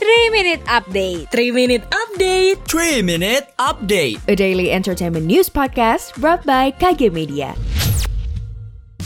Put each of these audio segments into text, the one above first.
3 Minute Update 3 Minute Update 3 Minute Update A daily entertainment news podcast brought by KG Media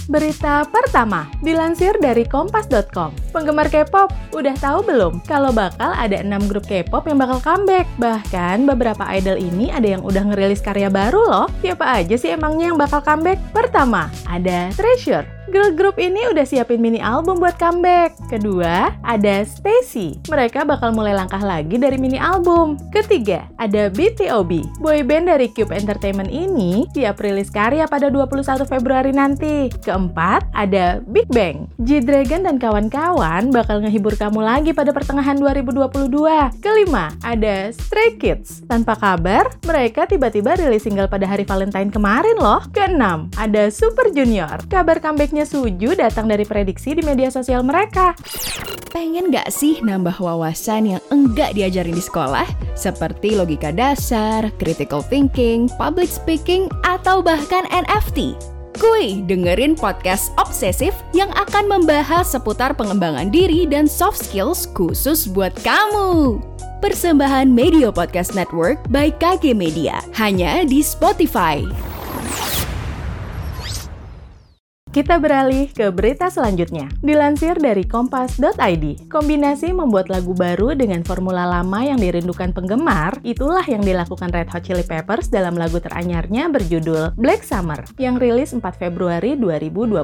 Berita pertama, dilansir dari kompas.com. Penggemar K-pop, udah tahu belum kalau bakal ada 6 grup K-pop yang bakal comeback? Bahkan beberapa idol ini ada yang udah ngerilis karya baru loh. Siapa aja sih emangnya yang bakal comeback? Pertama, ada Treasure. Girl group ini udah siapin mini album buat comeback. Kedua, ada Stacy. Mereka bakal mulai langkah lagi dari mini album. Ketiga, ada BTOB. Boyband dari Cube Entertainment ini siap rilis karya pada 21 Februari nanti. Keempat, ada Big Bang. G-Dragon dan kawan-kawan bakal ngehibur kamu lagi pada pertengahan 2022. Kelima, ada Stray Kids. Tanpa kabar, mereka tiba-tiba rilis single pada hari Valentine kemarin loh. Keenam, ada Super Junior. Kabar comeback Sebaliknya Suju datang dari prediksi di media sosial mereka. Pengen gak sih nambah wawasan yang enggak diajarin di sekolah? Seperti logika dasar, critical thinking, public speaking, atau bahkan NFT? Kuy, dengerin podcast obsesif yang akan membahas seputar pengembangan diri dan soft skills khusus buat kamu. Persembahan Media Podcast Network by KG Media, hanya di Spotify. Kita beralih ke berita selanjutnya. Dilansir dari kompas.id, kombinasi membuat lagu baru dengan formula lama yang dirindukan penggemar, itulah yang dilakukan Red Hot Chili Peppers dalam lagu teranyarnya berjudul Black Summer, yang rilis 4 Februari 2022.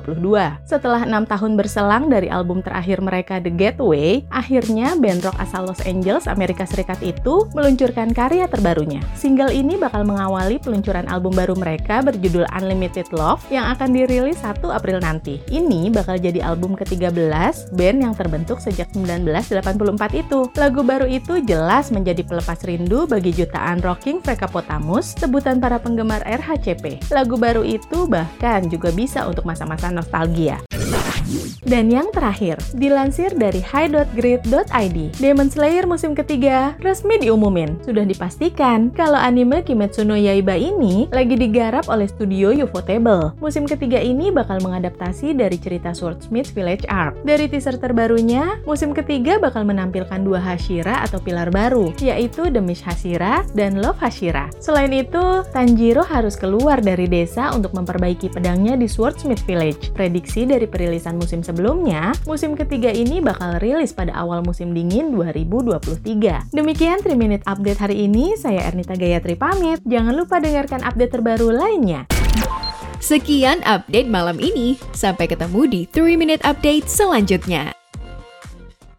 Setelah enam tahun berselang dari album terakhir mereka The Getaway, akhirnya band rock asal Los Angeles, Amerika Serikat itu meluncurkan karya terbarunya. Single ini bakal mengawali peluncuran album baru mereka berjudul Unlimited Love yang akan dirilis 1 April nanti. Ini bakal jadi album ke-13 band yang terbentuk sejak 1984 itu. Lagu baru itu jelas menjadi pelepas rindu bagi jutaan rocking Potamus, sebutan para penggemar RHCP. Lagu baru itu bahkan juga bisa untuk masa-masa nostalgia. Dan yang terakhir, dilansir dari high.grid.id, Demon Slayer musim ketiga resmi diumumin. Sudah dipastikan kalau anime Kimetsu no Yaiba ini lagi digarap oleh studio Ufotable. Musim ketiga ini bakal mengadaptasi dari cerita Swordsmith Village Arc. Dari teaser terbarunya, musim ketiga bakal menampilkan dua Hashira atau pilar baru, yaitu The Mist Hashira dan Love Hashira. Selain itu, Tanjiro harus keluar dari desa untuk memperbaiki pedangnya di Swordsmith Village. Prediksi dari perilisan musim sebelumnya, musim ketiga ini bakal rilis pada awal musim dingin 2023. Demikian 3 Minute Update hari ini, saya Ernita Gayatri pamit. Jangan lupa dengarkan update terbaru lainnya. Sekian update malam ini. Sampai ketemu di 3 Minute Update selanjutnya.